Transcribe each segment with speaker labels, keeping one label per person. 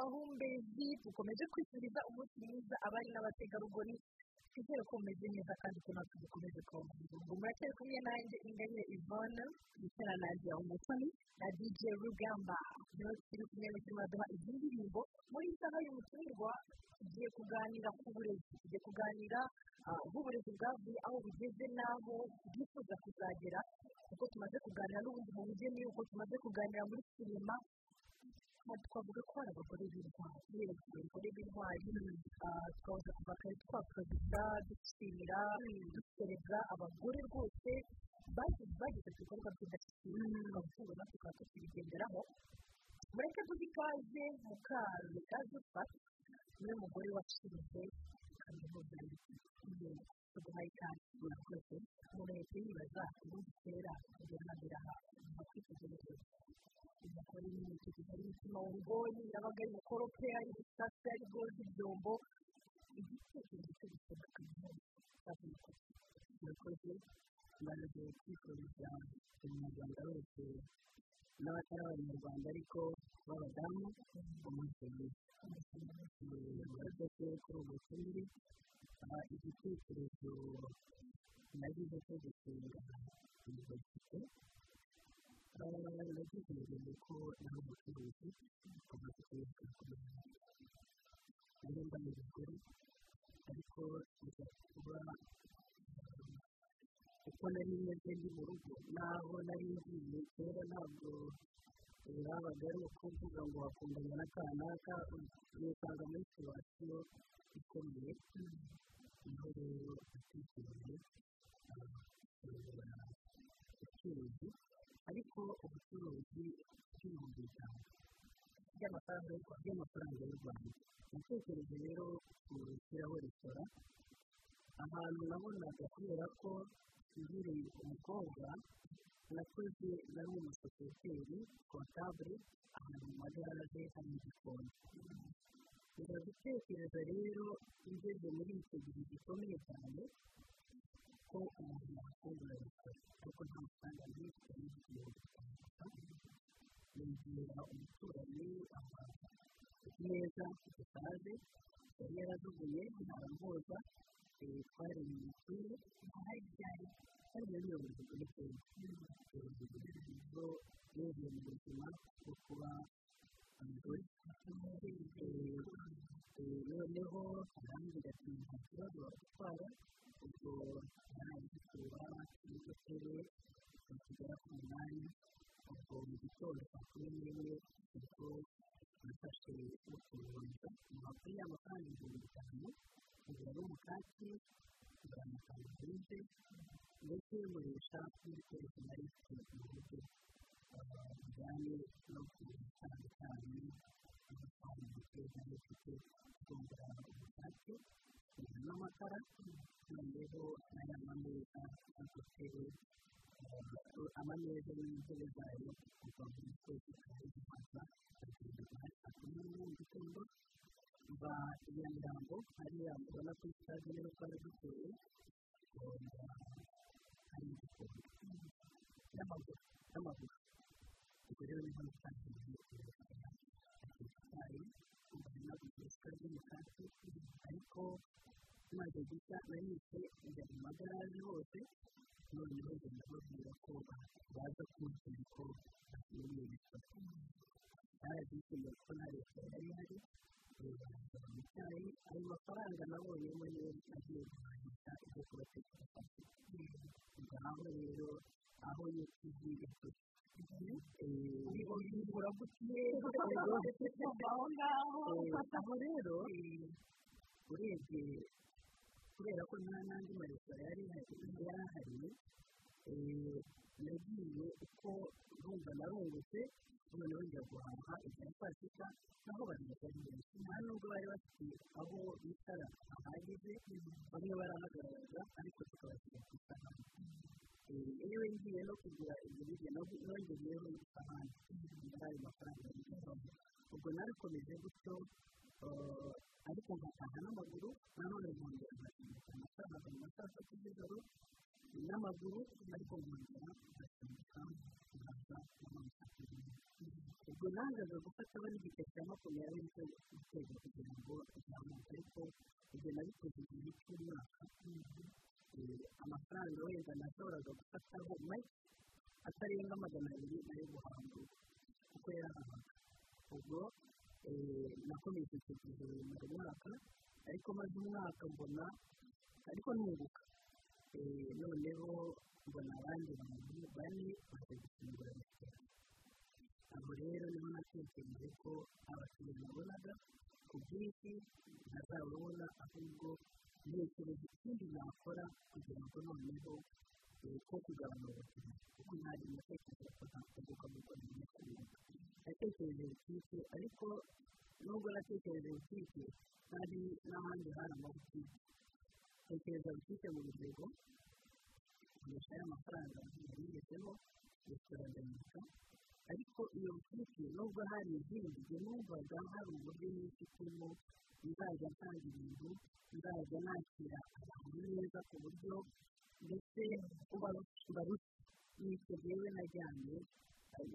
Speaker 1: amahumbezi dukomeje kwifuriza umunsi mwiza abari n'abategarugori. Twizere ko mumeze neza kandi ko natwe dukomeje kubabwira ngo muracyari kumwe nanjye ingabire ivone ndetse na nadia umutoni na dj rugamba. Niho turi kumwe n'icyo muraduha izi ndirimbo. Muri iyi saha y'umutumirwa tugiye kuganira ku burezi tugiye kuganira nk'uburezi bwavuye aho bugeze n'aho bwifuza kuzagera kuko tumaze kuganira n'ubundi mu bugeni uko tumaze kuganira muri sinema. Twavuga ko hari abagore b'intwari yewe abagore b'intwari twabuze kuva kare twakoresha dushimira dusereza abagore rwose bageze ku bikorwa by'indashyikirwa urukundo natwe tukaba tukibigenderaho mureke duhe ikaze mukaru ikaze ufata ni we mugore washinze kaminuza y'ubuvuzi tuguhaye ikaze murakoze umuntu yahita yibaza ubundi kera kugera hambere aha mu kwitegereza umugore n'umutuku ari w'ubugoni yabaga ari mukorope ari gusasa ari goza ibyombo igitekerezo cyo gusoma kaminuza
Speaker 2: murakoze mbaraga kwifuriza umunyarwanda wese n'abatari abanyarwanda ariko b'abadamu umunsi mwiza murakoze kuri ubu butumire. Igitekerezo nagize cyo gushinga universite nagize ko naho ubucuruzi bumaze kuyobora ku muntu rero mbanezezwa ariko biza kuba uko nari meze ndi mu rugo naho nari ngiye kera ntabwo babaga ari ukuvuga ngo wakundana na kanaka wisanga muri situwasiyo ikomeye ni ho rero atekereje ubucuruzi ariko ubucuruzi bw'ibihumbi bitanu by'amafaranga y'u rwanda natekereje rero gushyiraho resitora ahantu nabonaga kubera ko nkiri umukobwa nakoze nari umusosiyeteri kontabure ahantu mu magaraje hari igikoni biba gutekereza rero ngeze muri icyo gihe gikomeye cyane ko umuntu yakungura resitora ariko nta mafaranga menshi cyane y'igihumbi yegera umuturanyi neza gisaze yari yarajugunye ntarambuza twari mu mupira hari byari hari na mirongo itatu n'icyenda zo yeguye mu buzima bwo kuba umugore noneho arambwira ati nta kibazo watwara ubwo yarangikura n'udutebe tugera ku munani ubwo mu gitondo saa kumi n'imwe ubwo nafashe no kuruhuka kuri ya mafaranga ibihumbi bitanu kugura n'umukati kugura amakanzu ndetse murisha n'ibikoresho nari mfite mu buryo bijyanye no gutandukanye amafaranga muteza n'ifite kugura umukati kugura n'amatara noneho n'aya mameza n'udutebe amameza n'intebe zayo kuva muri twese tukaba duhaza tukagenda saa kumi n'imwe mu gitondo mva iya mirambo hariya ubona ko sitade ni ho twari duteye hari igikoni n'amaguru n'amaguru ubwo rero ni ho natangiye itayi mbona gusa ry'umukati ariko tumaze gushya nahise njya mu magaraje hose noneho ngenda babwira ko baza kunshyira ko bashyiriye resitora barabyishimiye ko nta resitora yari ihari mu cyayi ayo mafaranga nabonyemo niyo nagiye guhahisha ibyo kubatekereza ubwo aho rero aho yitije yakoze
Speaker 1: ubura gutiye aho ngaho
Speaker 2: aho rero urebye kubera ko nta n'andi maresitora yari ahari nagiye uko rumva narungutse noneho njya guhaha ibya saa sita naho benshi nta nubwo bari bafite aho bicara hahagije bamwe barahagarara ariko tukabashyira ku isahani yewe ngiye no kugura ibyo biryo nongeyeho isahani muri ayo mafaranga y'igihombo ubwo narikomeje gutyo ariko nkataha n'amaguru nanone nkongera nkashyira amafaranga mu masaha atatu z'ijoro n'amaguru ariko nkongera ngasimbuka nkaza n'amanuka ubwo nangaga gufata aba n'igiceri cya makumyabiri cyo guteza kugira ngo nzamuke ariko ibyo nabikoze igihe cy'umwaka amafaranga wenda nashoboraga gufataho make atarenga magana abiri na yo guhanga. Kuko yarahabaga ubwo nakomeje icyo gihe buri mwaka ariko maze umwaka mbona ariko nunguka noneho mbona abandi bantu bane baje gufungura resitora. Aho rero ni ho natekereje ko abakiriya nabonaga ku bwinshi ntazababona ahubwo ntekereza ikindi nakora kugira ngo noneho ko kugabanya ubukene kuko ntari natekereza ko ntakunguka mu rwanda n'akarere natekereje butike ariko nubwo natekereje butike hari n'ahandi hari amabutike tekereza butike mu rugero nkoresha y'amafaranga yari yigezemo resitora ndamurika ariko iyo butike nubwo hari izindi njye numvaga hari uburyo nifitemo nzajya ntanga ibintu nzajya nakira abantu neza ku buryo ndetse barusha n'icyo rero najyanye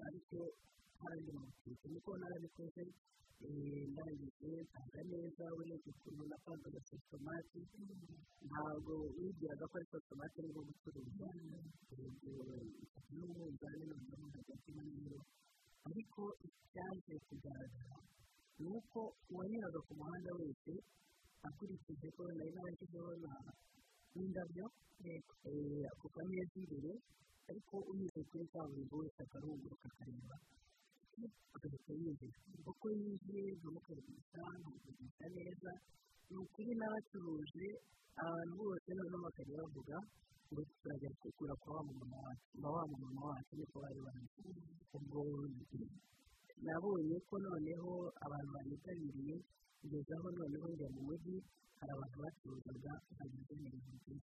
Speaker 2: ariko hari amabutike niko narabikoze ndangije nsanga neza urebye ukuntu napangaga sositomati ntabwo wibwiraga ko ari sositomati arimo gucuruza. N'umunzani noneho hagati n'ibiro ariko icyaje kugaragara ni uko uwanyuraga ku muhanda wese akurikije ko nari narashyizeho n'indabyo ako kameza imbere ariko unyuze kuri kaburimbo wese akarunguruka akareba. Agahita yinjira. Uko yinjiye nkamukaribisha nkamukaribisha neza. Ni ukuri n'abacuruje abantu bose noneho bakajya bavuga ngo turajya kugura kwa wa mumama wacu niko bari bameze. Ubwo nabonye ko noneho abantu banitabiriye ngeze aho noneho njya mu mujyi hari abantu bacuruzaga bageze byinshi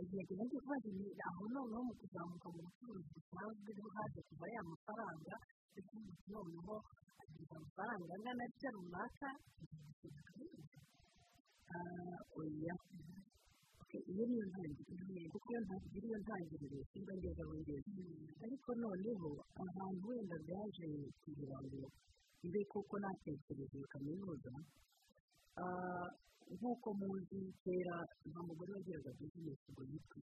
Speaker 2: igihe tumaze kubaza aho noneho mu kuzamuka mu bucuruzi busanzwe ni ho haje kuva ya mafaranga ndetse noneho agira amafaranga angana atya runaka oya iyo niyo ntangiriro kuko iyo ntangiriro aho ngeze ariko noneho ahantu wenda byaje kugira ngo mbe koko natekereje kaminuza nk'uko muzi kera nta mugore wagiraga bizinesi ngo yitwe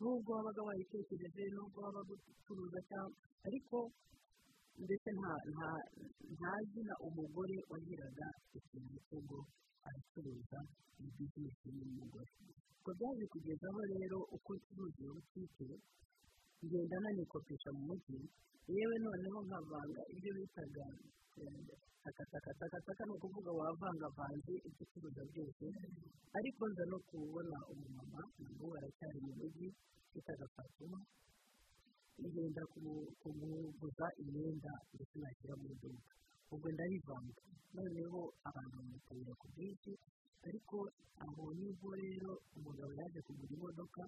Speaker 2: nubwo wabaga wayitekereje nubwo waba gucuruza cyangwa ariko ndetse nta zina umugore wagiraga ikintu cy'ubwo aracuruza iyi bizinesi y'umugore byaje kugezaho rero uko ncuruza butike ngenda nanikopesha mu mujyi. Yewe noneho nkavanga ibyo bitaga takataka ni ukuvuga wavangavanze ibyo ucuruza byose. Ariko nza no kubona umumama nabwo aracyari mu mujyi bitaga fatuma ngenda kumuguza imyenda ndetse nashyira mu iduka. Ubwo ndabivanga noneho abantu bamutabira ku bwinshi ariko aho ni bwo rero umugabo yaje kugura imodoka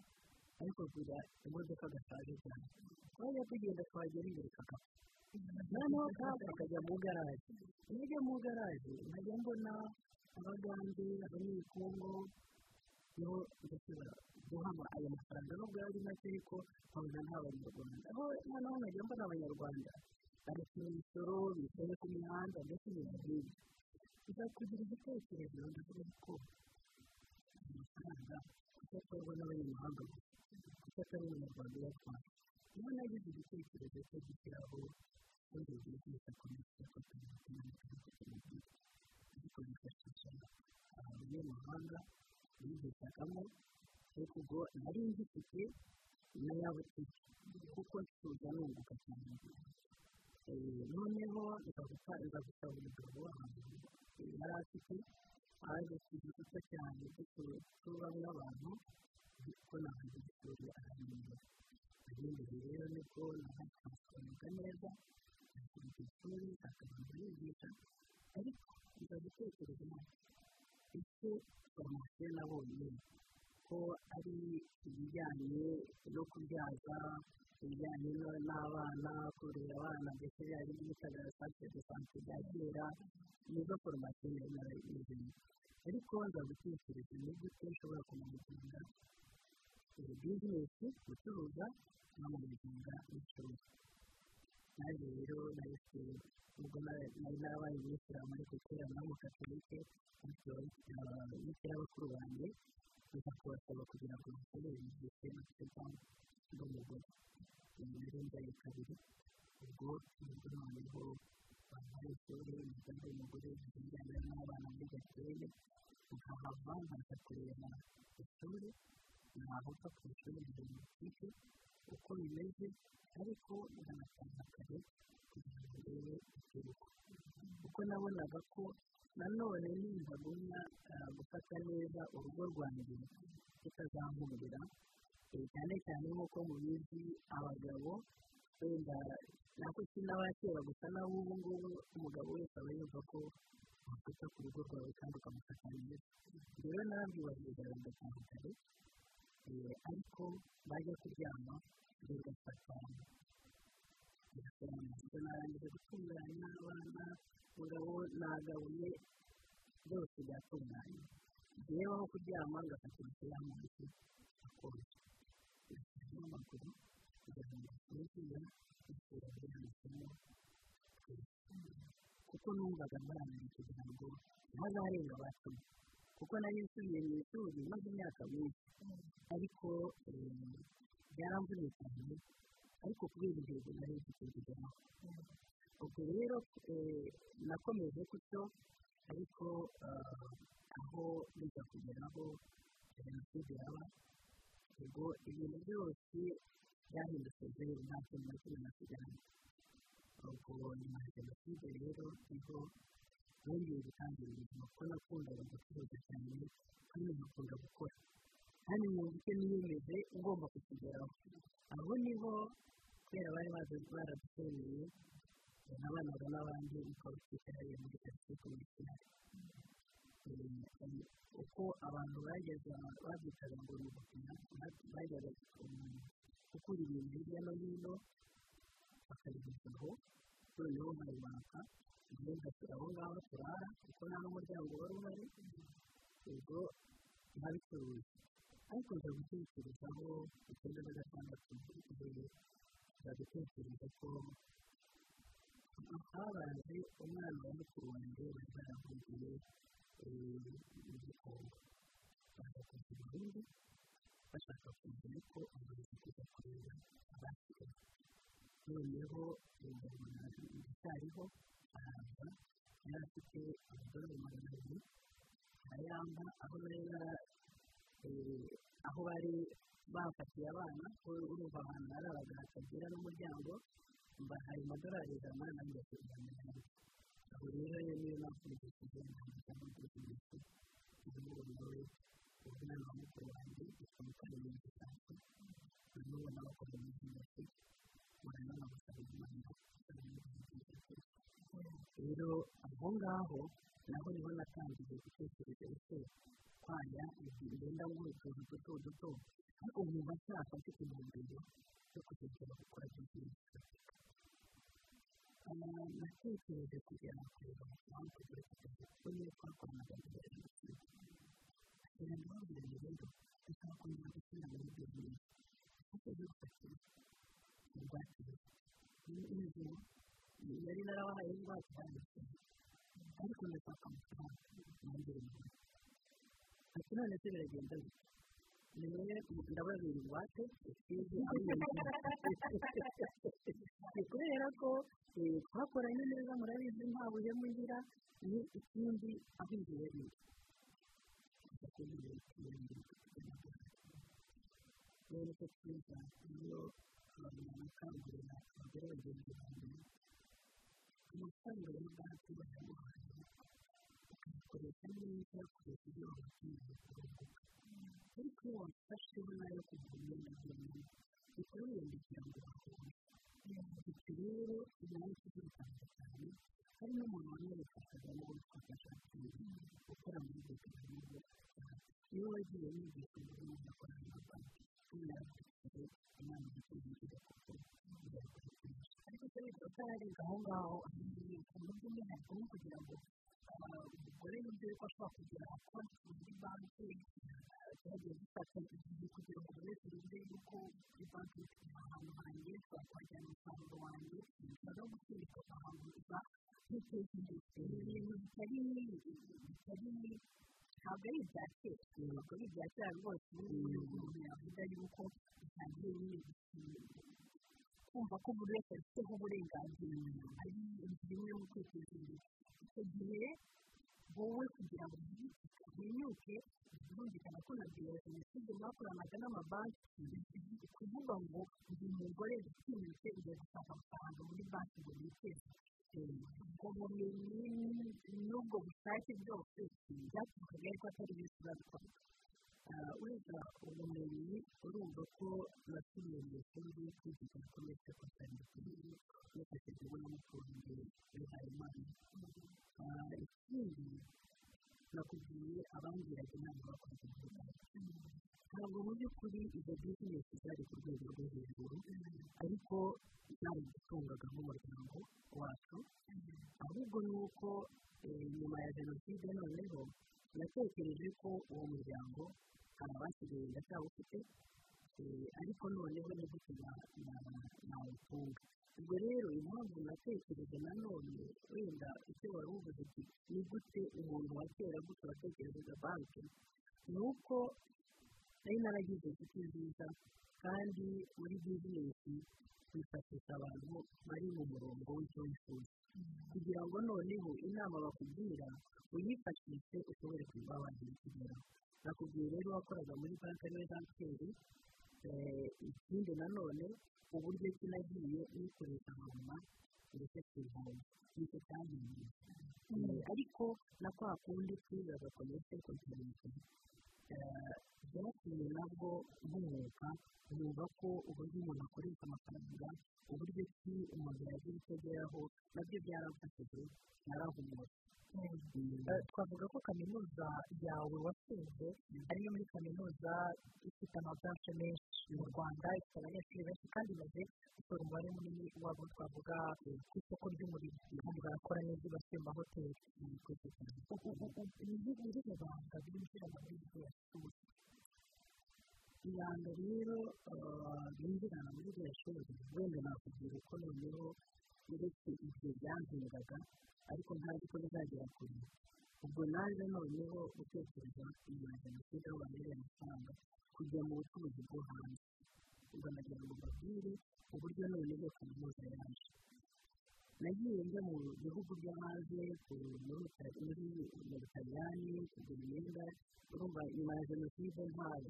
Speaker 2: ariko kugura imodoka gashaje cyane. Twajya tugenda twagera imbere kakapfa noneho kapa kajya mu garaje. Iyo ujya mu garaje nkajya mbona abagande abanyekongo ni ho ndetse guhama ayo mafaranga. Nubwo yari make ariko nkabona nta banyarwanda. Aho noneho nkajya mbona abanyarwanda. Barishyura imisoro bicaye ku mihanda ndetse n'ibintu bizakugira igitekerezo ndavuga ko amafaranga akorwa n'abanyamahanga gusa kuko atari umunyarwanda uyatwara niba nagize igitekerezo cyo gushyiraho ubundi bwiza komisiyo ko turi ariko bifashisha abanyamahanga bigishagamo ariko ubwo nari ngifite na ya butike kuko ncuruza nunguka cyane noneho nza gusaba umugabo ahantu yari afite aje ku gikuta cyane duturamo n'abantu kuko ntabwo ishuri ahantu. Ibindi rero ni bwo nahasohoka neza nakubita ishuri akabanza yigisha ariko nza gutekereza ese foromasiyo nabonye. Ko ari ibijyanye no kubyaza ibijyanye n'abana kurera abana ndetse hari n'ibitaga sante de sante bya kera nizo foromasiyo nari narayizemo ariko nza gutekereza ni gute nshobora kumenya bizinesi gucuruza no mu guhinga n'ishuri naje rero nahise ubwo nari narabaye umuyisilamu ariko kera nari umukatolike bityo bitewe bakuru banjye biza kubasaba kugira ngo bakorere igihe natwe n'umugore rero mbaye kabiri ubwo umugore noneho bambaye ishuri umugore w'umugore bijyanye n'abana muri gakenke nkahava nkaza kureba ishuri ntaho upfa ku ishuri butike uko bimeze ariko nkanataha kare kugira ngo ndebe ikiruhuko kuko nabonaga ko nanone nintagumya gufata neza urugo rwanjye rutazankundira cyane cyane nk'uko mubizi abagabo wenda nako n'abakera gusa n'abo ubu ngubu umugabo wese aba yumva ko wafata ku rugo rwawe kandi ukamufata neza rero narabyibagiwe ndataha kare ariko bajya kuryama ugafata ibyo narangije gutunganya abana umugabo nagabuye byose byatunganye yewe aho kuryama ngafata inzu y'amazi akonje ngashyiramo amaguru kugira ngo nsubize isura ryanditsemo kuko numvaga mbarangiye kugira ngo ntazarenga abacumi kuko nari nsubiye mu ishuri maze imyaka myinshi ariko byaramvunye cyane ariko kubera intego nari mfite kugeraho ubwo rero nakomeje gutyo ariko aho bijya kugeraho jenoside yaba ubwo ibintu byose byahindutse zeru nta kintu na kimwe nasigaranye ubwo nyuma ya jenoside rero ni ho nongeye gutangira ubuzima kuko nakundaga gucuruza cyane kandi nkakunda gukora kandi mu buryo niyemeje ngomba kukigeraho aho ni ho kubera bari baradutereye nabanaga n'abandi ukaba utwikariye muri karitsiye komerasiyali uko abantu bageza babyitaga ngo ni gupima bajyaga gukura ibintu hirya no hino bakabigeza aho noneho njyewe ngashyira aho ngaho turara kuko nta n'umuryango wari uhari ubwo nkabicuruza ariko nza gutekerezaho icyenda na gatandatu igihe nza gutekereza ko habaye umwana wa mukuru wanjye bari baramubwiye mu gikombe baza kuza burundu bashaka kumenya ko amaze kujya kureba abasigaye noneho ndabona ndacyariho araza yari afite amadorari magana abiri arayamba aho nari aho bari bafatiye abana urumva ahantu harabaga hatagira n'umuryango mbahaye amadorari ijana nanjye kuzana nawe aho rero niyo mpamvu nigishije ntabwo cyangwa nigishije ubu nawe umwana wa mukuru wanjye ufite umukarimo w'igisasu noneho n'abakora mu by'intoki murabona n'abasaba imana rero aho ngaho naho ni ho natangiye gutekereza ese kwaya ngenda nkora utuntu duto duto ariko nkumva nshaka mfite intumbero yo kugeza gukora bizinesi natekereje kugera kureba amafaranga kugira ngo kuko niyo twakoranaga mbere jenoside ngo babwire rero tuzakomeza gushyira muri bizinesi kuko byo gufatira ingwate inzu yari narabahaye ingwate yanditse ariko ndashaka amafaranga nongere mu none se biragenda ndababwira ingwate ikindi aho ni kubera ko twakoranye neza murabizi nta buhemu ngira ni ikindi aho inzu yari rero ko twiza iyo abantu bakangurira abagore bagenzi banjye amafaranga ya banki ukayakoresha neza kugeza ibyo wabakeneye kurunguka ariko iyo wafasheho na yo kugura imyenda y'umuntu bikaba wiyandikira ngo bahure bityo rero nawe tuzi bitandukanye hari n'umuntu wamwerekaga nawe twafasha gukora muri ibyo bintu iyo wagiye wigisha umuntu udakora na banki kubera ko igikwiye kujya kuko ariko se witwa utararenga aho ngaho mu by'umwihariko no kugira ngo rero ni byo bashobora kugira konti kuri banki byagiye bifata igihe kugira ngo buri wese
Speaker 1: yumve yuko kuri banki ahantu hanjye ushobora kuhajyana umusaruro wanjye ushobora no gutwereka ahantu uza kwiteza imbere ni
Speaker 2: ibintu bitari bitari ntabwo ari ibya kera ntabwo ari ibya kera rwose umuntu yavuga yuko bitangiye nyine kumva ko buri wese abifiteho uburenganzira ari bimwe mu kwiteza imbere icyo gihe wowe kugira ngo utinyuke birumvikana ko na biro jenoside mwakoranaga n'amabanki kuvuga ngo uyu mugore utinyutse ugiye gushaka amafaranga muri banki ngo yiteze ubwo bumenyi n'ubwo bushake byose byaturukaga ariko atari benshi babikora wenda ubumenyi urumva ko nasubiye mu ishuri kwigisha bikomeye cyo kwitandukanye nifashishijwe n'umukunzi wihayimana ikindi nakubwiye abangiraga inama bakoze igihugu ntabwo mu by'ukuri izo bizinesi zari ku rwego rwo hejuru ariko zari gutungaga nk'umuryango wacu ahubwo ni uko nyuma ya jenoside noneho natekereje ko uwo muryango hari abasigaye ndacyawufite ariko noneho ni gute nawutunga ubwo rero impamvu natekereje nanone wenda icyo wari uvuze uti ni gute umuntu wa kera gutya watekerezaga banki ni uko nari naragize inshuti nziza kandi muri bizinesi twifashisha abantu bari mu murongo w'icyo wifuza kugira ngo noneho inama bakubwira uyifashishe ushobore kuba wagira ikigeraho nakubwiye rero wakoraga muri banki ari we bankeri ikindi nanone uburyo ki nagiye uyikoresha hanyuma ndetse ku ivomero ni cyo cyahinduye ariko na kwa kundi twigaga komite kontinenti byatumye nabwo nk'umwuga numva ko uburyo umuntu akoresha amafaranga uburyo ki umuntu yagira icyo ageraho na byo byaramfashije narahumura twavuga ko kaminuza yawe watsinze ariyo muri kaminuza ifite amabanki menshi. Mu rwanda ifite abanyeshuri benshi kandi imaze gutora umubare munini wabo twavuga ku isoko ry'umurimo kandi barakora neza basuye mu mahoteli ni irihe banga binjira muri iryo shuri ibanga rero binjirana muri iryo shuri wenda nakubwira uko noneho uretse ibyo byanziraga ariko ntazi ko bizagera kure ubwo naje noneho gutekereza inyuma jenoside aho bamereye amafaranga kujya mu bucuruzi bwo hanze. Ubwo nagira ngo mbabwire uburyo noneho kaminuza yaje nagiye njya mu bihugu byo hanze muri butaliyani kugura imyenda urumva nyuma ya jenoside ntayo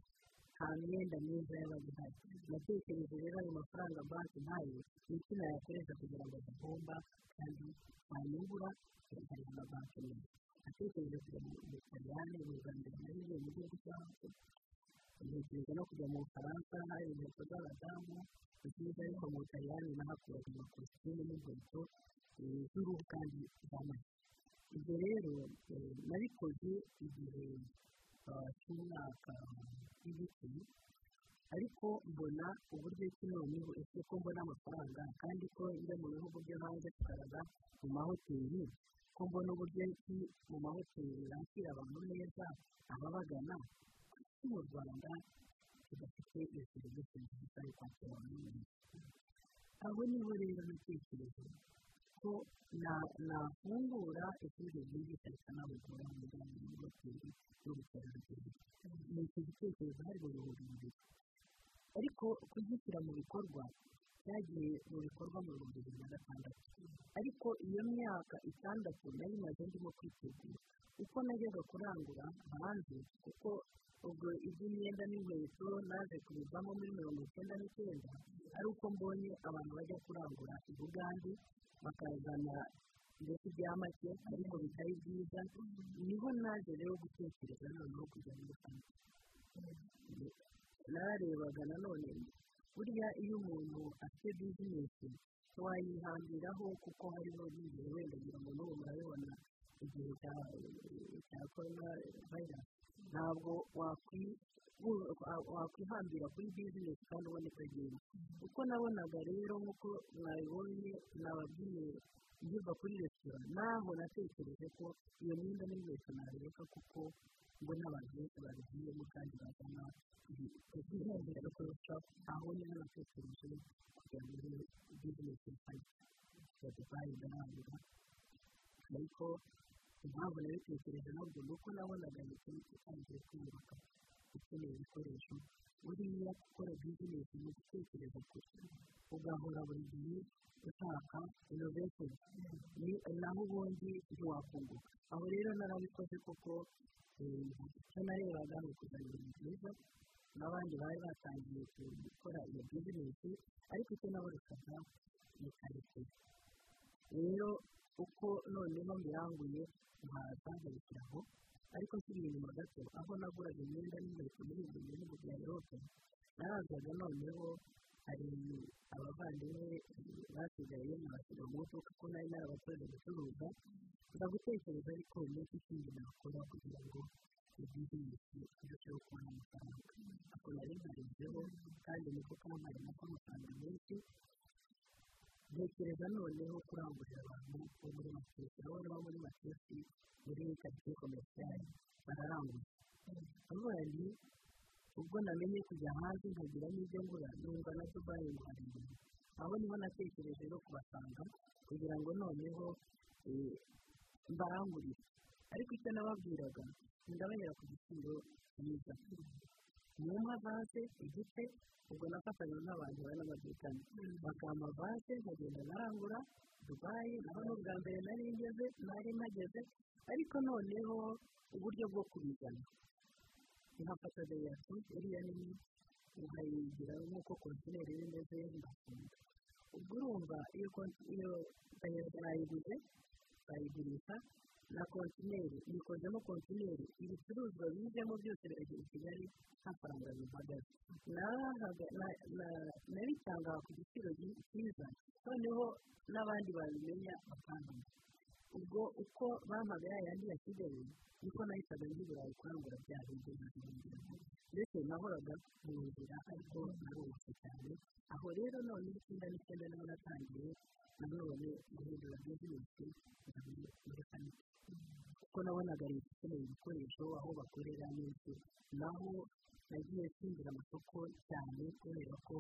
Speaker 2: nta myenda myiza yabaga ihari. Natekereje rero ayo mafaranga banki ntayo ni iki nayakoresha kugira ngo adahomba kandi ntanyungura hari amabanki menshi natekereje kujya mu butaliyani mu rwanda nariye mu gihugu cyo hanze ntekereza no kujya mu bufaransa hari inkweto z'abadamu nziza ariko mu butaliyani nahakuraga amakositimu n'inkweto z'uruhu kandi z'amata ibyo rero nabikoze igihe cy'umwaka w'ibiti ariko mbona uburyo ki noneho ese ko mbona amafaranga kandi ko njya mu bihugu byo hanze tukaraga mu mahoteli ko mbona uburyo ki mu mahoteli yakira abantu neza ababagana mu rwanda tudafite iyo serivisi nziza yo kwakira abantu neza aho ni ho rero natekereje ko nafungura ishuri ryigisha rikanahugura mu bijyanye n'amahoteli n'ubukerarugendo ni iki gitekerezo hari mu bihumbi bibiri ariko kugishyira mu bikorwa byagiye mu bikorwa mu bihumbi bibiri na gatandatu ariko iyo myaka itandatu nari maze ndimo kwitegura uko najyaga kurangura hanze kuko ubwo iby'imyenda n'inkweto naje kubivamo muri mirongo icyenda n'icyenda ari uko mbonye abantu bajya kurangura i bugande bakazana ndetse ibya make ariko bitari byiza ni ho naje rero gutekereza noneho kujya muri banki nararebaga nanone burya iyo umuntu afite bizinesi wayihambiraho kuko hariho n'igihe wenda kugira ngo n'ubu murabibona igihe cya korona vayirasi ntabwo wakwihambira kuri bizinesi kandi ubona ikagenda uko nabonaga rero nk'uko mwabibonye nababwiye nkiva kuri resitora naho natekereje ko iyo myenda n'inkweto nareka kuko mbona abantu benshi babigiyemo kandi bazana ibihembera no kurusha aho ni ho natekereje kujya muri bizinesi ya dubayi ndarangura ariko impamvu nabitekereje nabwo ni uko nabonaga leta itangiye kwiyubaka ikeneye ibikoresho buriya gukora bizinesi ni ugutekereza kure ugahora buri gihe ushaka inovesheni ni naho ubundi ntiwakunguka aho rero narabikoze kuko icyo narebaga ni ukuzana ibintu byiza n'abandi bari batangiye gukora iyo bizinesi ariko icyo nabarushaga ni karite rero uko noneho mbiranguye nkaza nkabishyiraho ariko nsubira inyuma gato aho naguraga imyenda n'inkweto muri ibyo bihugu bya erope narazaga noneho hari abavandimwe basigaye nkabashyira mu iduka ko nari narabakorera gucuruza nza gutekereza ariko ni iki kindi nakora kugira ngo bizinesi irusheho kubona amafaranga. Ako nari nkarenzeho kandi niko kamarimo k'amafaranga menshi ntekereza noneho kurangurira abantu bo muri makesi urabona bo muri makesi muri karitsiye komerasiyari bararangura avuga ni ubwo namenye kujya hanze nkagira n'ibyo ngura numva na dubayi muharengera aho ni ho natekereje no kubasanga kugira ngo noneho mbarangurire ariko icyo nababwiraga ndabanyura ku giciro cyiza nyuma vase igice ubwo nafatanya n'abantu bari n'amadukani bakampa vase nkagenda narangura dubayi naho n'ubwa mbere nari ngeze nari mpageze ariko noneho uburyo bwo kubizana nkafata dayihatsu iriya nini nkayigira nk'uko kontineri iba imeze ngafunga ubwo urumva iyo dayihatsu nayiguze bayigurisha na kontineri yikozemo kontineri ibicuruzwa bijemo byose biragera i kigali nta faranga bihagaze nabitangaga ku giciro cyiza noneho n'abandi babimenya bakambona ubwo uko bampaga ya yandi ya kigali niko nahitaga burayi kurangura bya bindi ndetse nahoraga mu nzira ariko narubutse cyane. Aho rero none icyenda n'icyenda ni ho natangiye nanone guhindura bizinesi muri kaniki kuko nabonaga leta ikeneye ibikoresho aho bakorera n'iki. Naho nagiye kwinjira amasoko cyane kubera ko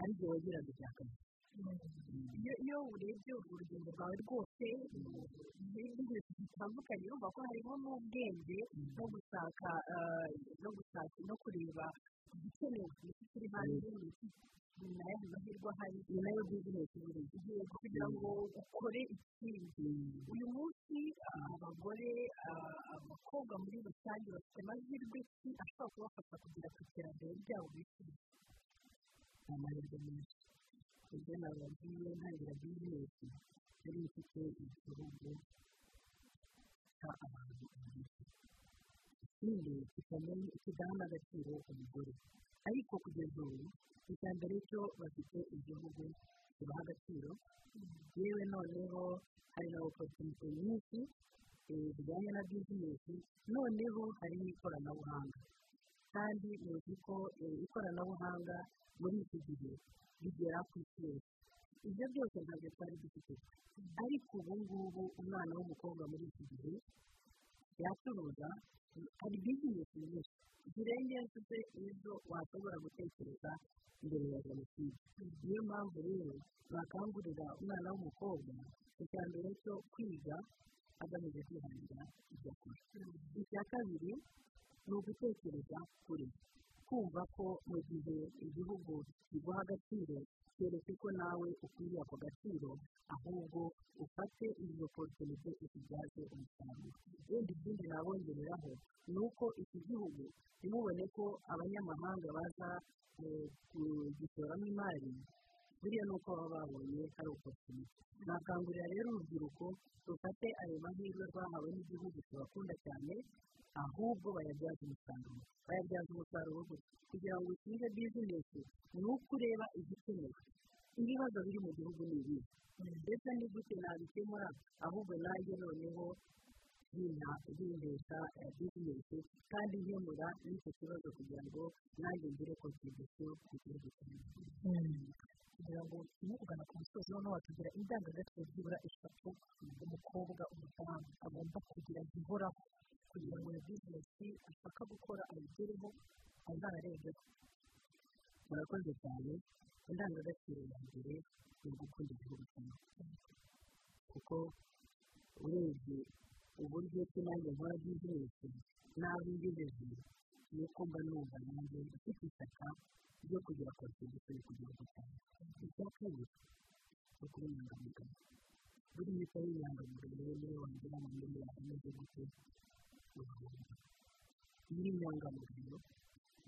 Speaker 2: ari byo wagiraga ibya kabiri
Speaker 1: iyo urebye urwo rugendo rwawe rwose n'ibintu bitandukanye urumva ko harimo n'ubwenge no gushaka gushaka no kureba n'iki kiri hanze ni na yo mahirwe ahari
Speaker 2: ni na yo bizinesi buri
Speaker 1: kugira ngo ukore ikindi uyu munsi abagore abakobwa muri rusange bafite amahirwe ki ashobora kubafasha kugera ku iterambere ryabo bifuza
Speaker 2: ni amahirwe menshi ibyo nababwiye ntangira bizinesi yari ifite igihugu cya abantu ikindi kidaha n'agaciro umugore ariko kugeza ubu icya mbere cyo bafite igihugu kibaha agaciro. Yewe noneho hari na oporutunite nyinshi zijyanye na bizinesi noneho hari n'ikoranabuhanga. Kandi muzi ko ikoranabuhanga muri iki gihe rigera ku isi yose. Ibyo byose ntabwo twari dufite. Ariko ubu ngubu umwana w'umukobwa muri iki gihe yacuruza hari bizinesi nyinshi zirengeje izo washobora gutekereza mbere ya jenoside niyo mpamvu rero bakangurira umwana w'umukobwa icya mbere cyo kwiga agamije kwihangira ibyo akora icya kabiri ni ugutekereza kure kumva ko mu gihe igihugu kiguha agaciro keretse ko nawe ukwiriye ako gaciro ahubwo ufate izo porotinite uzibyaze umusaruro wenda ikindi nabongereraho ni uko iki gihugu ntimubone ko abanyamahanga baza kugishoramo imari buriya ni uko baba babonye hari oporutinite nakangurira rero urubyiruko rufate ayo mahirwe rwahawe n'igihugu tubakunda cyane ahubwo bayabyaza umusaruro bayabyaza umusaruro gusa kugira ngo ushinge bizinesi ni uko ureba igikenewe ibibazo biri mu gihugu ni ibi ndetse ni gute nabikemura ahubwo nanjye noneho bindesha bizinesi kandi nkemura n'icyo kibazo kugira ngo nanjye ngire kontribusiyo ku gihugu cyanjye
Speaker 1: kugira ngo turimo kugana ku musozi noneho watubwira indangagaciro byibura eshatu umukobwa umudamu agomba kugira zihoraho kugira ngo iyo bizinesi ashaka gukora ayigereho azanarengeho
Speaker 2: murakoze cyane indangagaciro ya mbere ni ugukunda igihugu cyawe kuko urebye uburyo ki nanjye nkora bizinesi n'aho ingejeje ni uko mba numva nanjye mfite ishyaka ryo kugira kontribusiyo ku gihugu cyawe icya kabiri ni ukuba inyangamugayo buriya utari inyangamugayo rero niyo wagira ngo yawe ameze gute urahomba iyo uri inyangamugayo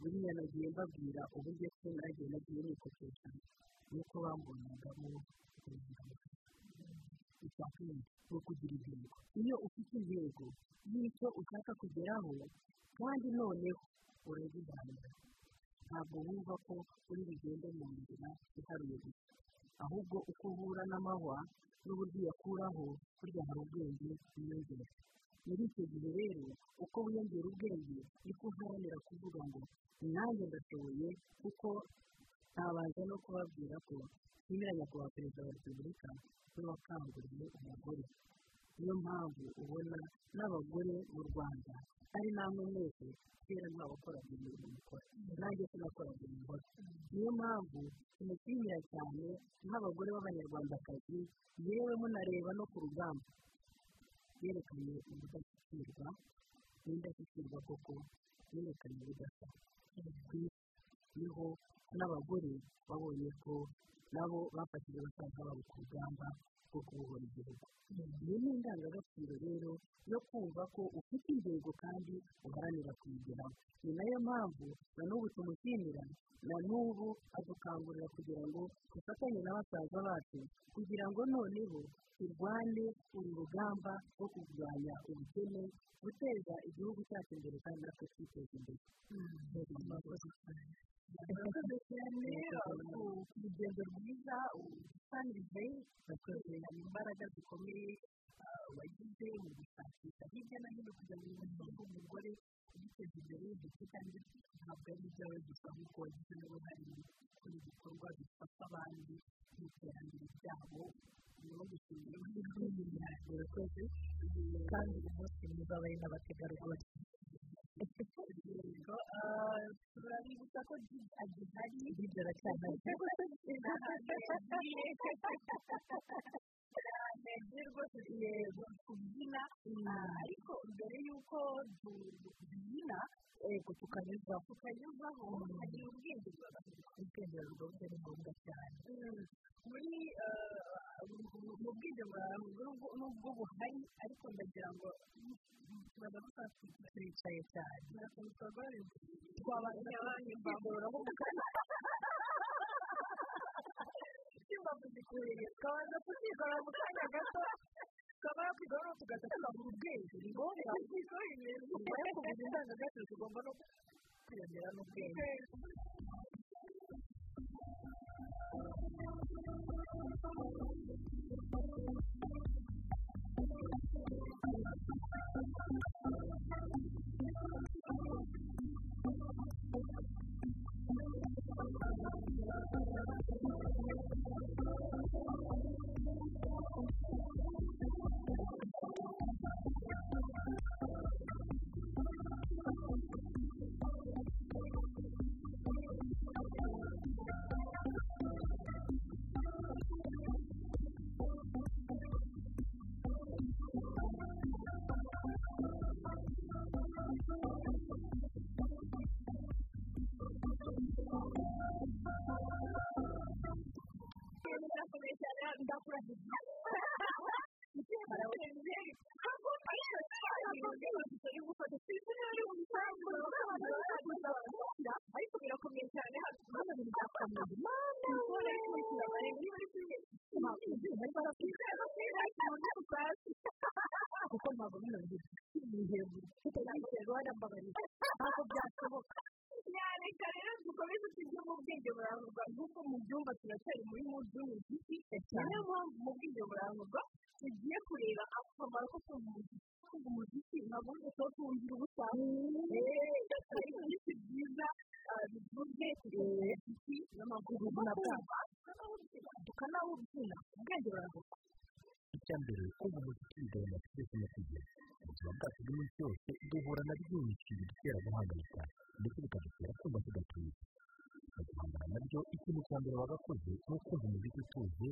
Speaker 2: buriya nagiye mbabwira uburyo ki nagiye nagiye nikopesha nuko bambonagamo inyangamugayo. Icya kabiri ni ukugira intego iyo ufite intego y'icyo ushaka kugeraho kandi noneho urabiganira ntabwo wumva ko uri bugende mu nzira iharuye gusa. Ahubwo uko uhura n'amahwa n'uburyo uyakuraho burya hari ubwenge wiyongera muri icyo gihe rero uko wiyongera ubwenge niko uharanira kuvuga ngo nanjye ndashoboye kuko ntabanje no kubabwira ko nshimira nyakubahwa perezida wa repubulika we wakanguriye umugore. Niyo mpamvu ubona n'abagore mu rwanda ari namwe mwese kera ntabakoraga imirimo mukora. Nanjye sinakoraga imirimo niyo mpamvu tumushimira cyane nk'abagore b'abanyarwandakazi yewe munareba no ku rugamba. Yerekanye ubudashyikirwa n'indashyikirwa koko yerekanye ubudasa ni ho n'abagore babonye ko nabo bafashije basaza babo ku rugamba rwo kubohora igihugu iyo ni indangagaciro rero yo kumva ko ufite intego kandi uharanira kuyigeraho. Ni na yo mpamvu na n'ubu tumushimira na n'ubu adukangurira kugira ngo dufatanye na basaza bacu kugira ngo noneho turwane uru rugamba rwo kurwanya ubukene guteza igihugu cyacu imbere kandi natwe twiteza imbere.
Speaker 1: Murakoze cyane ku rugendo rwiza usangije bakoresheje imbaraga zikomeye wagize mu gushakisha hirya no hino kugira ngo umuntu umugore ugiteza imbere ndetse kandi ntabwo ari ibyawe gusa nk'uko wagize n'uruhare muri ibikorwa bifasha abandi mu iterambere ryabo no gushimira murakoze kandi uyu munsi mwiza bari n'abategarugori turabibutsa ko agihari hirya aracyahari yagiye rwose kubyina ariko mbere y'uko tubyina yego tukanyuzaho tukanyuzaho hari ubwenge ubwenge buba butari ngombwa cyane muri mu bwenge nubwo buhari ariko ndagira ngo turaza dufata turicaye cyane twabanza kwamburaho imbavu zikureye twabanza kuzikora mu kanya gato twamara kwigaho tugahita tukabura ubwenge ni ngombwa nyuma yo kuvuza indangagaciro tugomba no kwiyongera n'ubwenge ariko birakomeye cyane hano ibintu byakomeye imvura iri kubikira amarembo niba ari kumwe kuko ntabwo bino bintu bihebuje tutayigeze warambabarira ntabwo byashoboka nyareka rero dukomeze tujye mu bwenge burangurwa nk'uko mu byumba turacyari muri muziki niyo mpamvu mu bwenge burangurwa n'amaguru n'abwamba tukanawubyina ubwenge burangurwa
Speaker 3: icya mbere kumva umuziki bigabanya stress no kwigira mu buzima bwacu bw'iminsi yose duhura na byinshi bidutera guhangayika ndetse bikadutera kumva tudatuye guhangana na byo ikintu cya mbere wagakoze ni ukumva umuziki utuje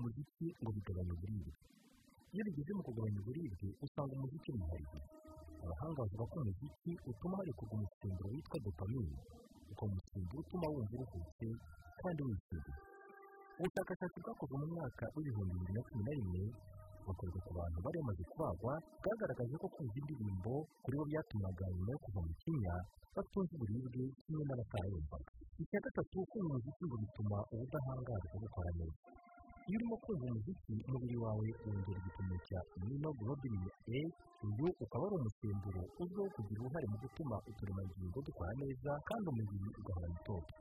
Speaker 3: umuziki ngo bigabanya uburibwe. Iyo bigeze mu kugabanya uburibwe usanga umuziki wihariye abahanga bavuga ko umuziki utuma harekurwa umusemburo witwa dopamine. Ukaba umusemburo utuma wumva uruhutse kandi wishimye ubushakashatsi bwakozwe mu mwaka w'ibihumbi bibiri na cumi na rimwe bukorwa ku bantu bari bamaze kubagwa bwagaragaje ko kumva indirimbo kuri bo byatumaga nyuma yo kuva mu kinya batumva uburibwe kimwe n'abatarayumvaga icya gatatu kumva umuziki ngo bituma ubudahangarwa bukora neza. Iyo urimo kumva umuziki umubiri wawe wongera igipimo cya immunoglobulin A uyu ukaba ari umusemburo uzwiho kugira uruhare mu gutuma uturemangingo dukora neza kandi umubiri ugahorana itoto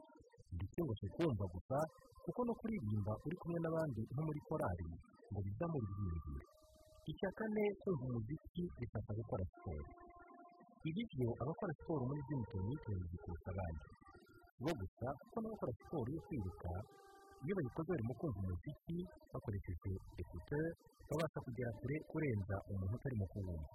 Speaker 3: ndetse ngo si kumva gusa kuko no kuririmba uri kumwe n'abandi nko muri korari ngo bizamure ibyiyumviro icya kane kumva umuziki bifasha gukora siporo. Ibi byo abakora siporo muri Gymton bitonze kurusha abandi. Bo gusa kuko n'abakora siporo yo kwiruka iyo bayikoze barimo kumva umuziki bakoresheje ekuteri babasha kugera kure kurenza umuntu utarimo kuwumva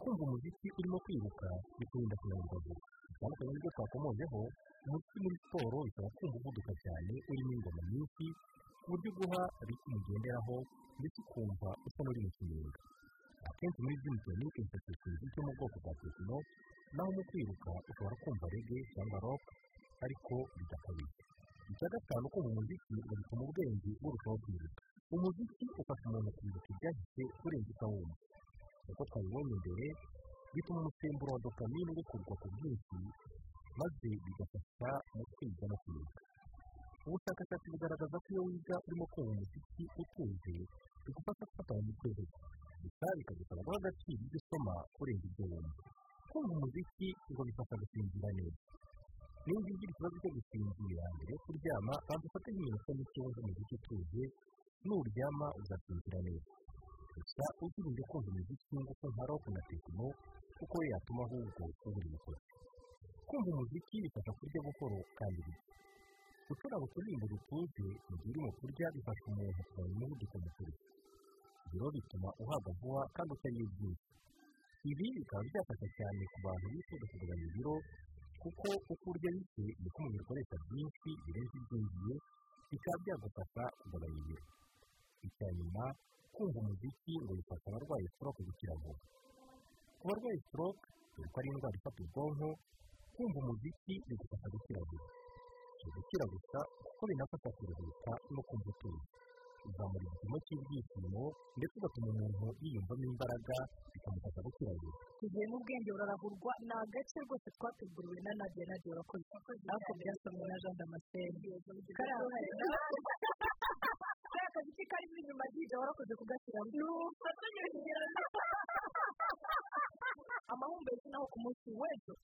Speaker 3: kumva umuziki urimo kwiruka bikurinda kunanirwa vuba. Bitandukanye n'ibyo twakomojeho umuziki muri siporo bisaba kumva uvuduka cyane urimo ingoma nyinshi ku buryo uguha ritmu ugenderaho ndetse ukumva usa n'uri mu kinyenga akenshi muri Gymton hifashishwa imiziki yo mu bwoko bwa tekino naho mu kwiruka ushobora kumva rege cyangwa rock ariko bidakabije. Icya gatanu kumva umuziki ngo bituma ubwenge burushaho kwiruka umuziki ufasha umuntu kwibuka ibyahise kurenza ukawumva uko twabibonye mbere bituma umusemburo wa dopamine urekurwa ku bwinshi maze bigafasha mu kwiga no kwibuka ubushakashatsi bugaragaza ko iyo wiga urimo kumva umuziki utuje bigufasha gufata mu mutwe vuba gusa bikagusaba guha agaciro ibyo usoma kurenza ibyo wumva. Kumva umuziki ngo bifasha gusinzira neza. Niba ugira ikibazo cyo gusinzira mbere yo kuryama banza ufate nk'iminota mike wumva umuziki utuje nuryama ugasinzira neza. Gusa uzirinde kumva umuziki w'ingufu nka rock na tekino kuko yatuma ahubwo ubura ibikozi kumva umuziki bifasha kurya buhoro kandi bike. Gucuranga uturirimbo dutuje mu gihe urimo kurya bifasha umuntu kugabanya umuvuduko mukuru. Ibyo bituma uhabwa vuba kandi utariye byinshi ibi bikaba byafasha cyane ku bantu bifuza kugabanya ibiro kuko uko urya bike niko umubiri ukoresha byinshi birenze ibyinjiye bikaba byagufasha kugabanya ibiro. Icya nyuma kumva umuziki ngo bifasha abarwaye stroke gukira vuba. Ku barwaye stroke dore ko ari indwara ifata ubwonko kumva umuziki bigufasha gukira vuba. Si gukira gusa kuko binafasha kuruhuka no kumva utuje bizamura igipimo cy'ibyishimo ndetse ugatuma umuntu yiyumvamo imbaraga bikamufasha gukira vuba
Speaker 1: tugiye n'ubwenge burarahurwa ni agace rwose twateguriwe na nadia. Nadia urakoze. Ariko byasomwe na jean damascene kariya kazi ke karimo inyuma y'ibyo warakoze kugashyiramo ni ubufatanye amahumbezi naho ku munsi w'ejo.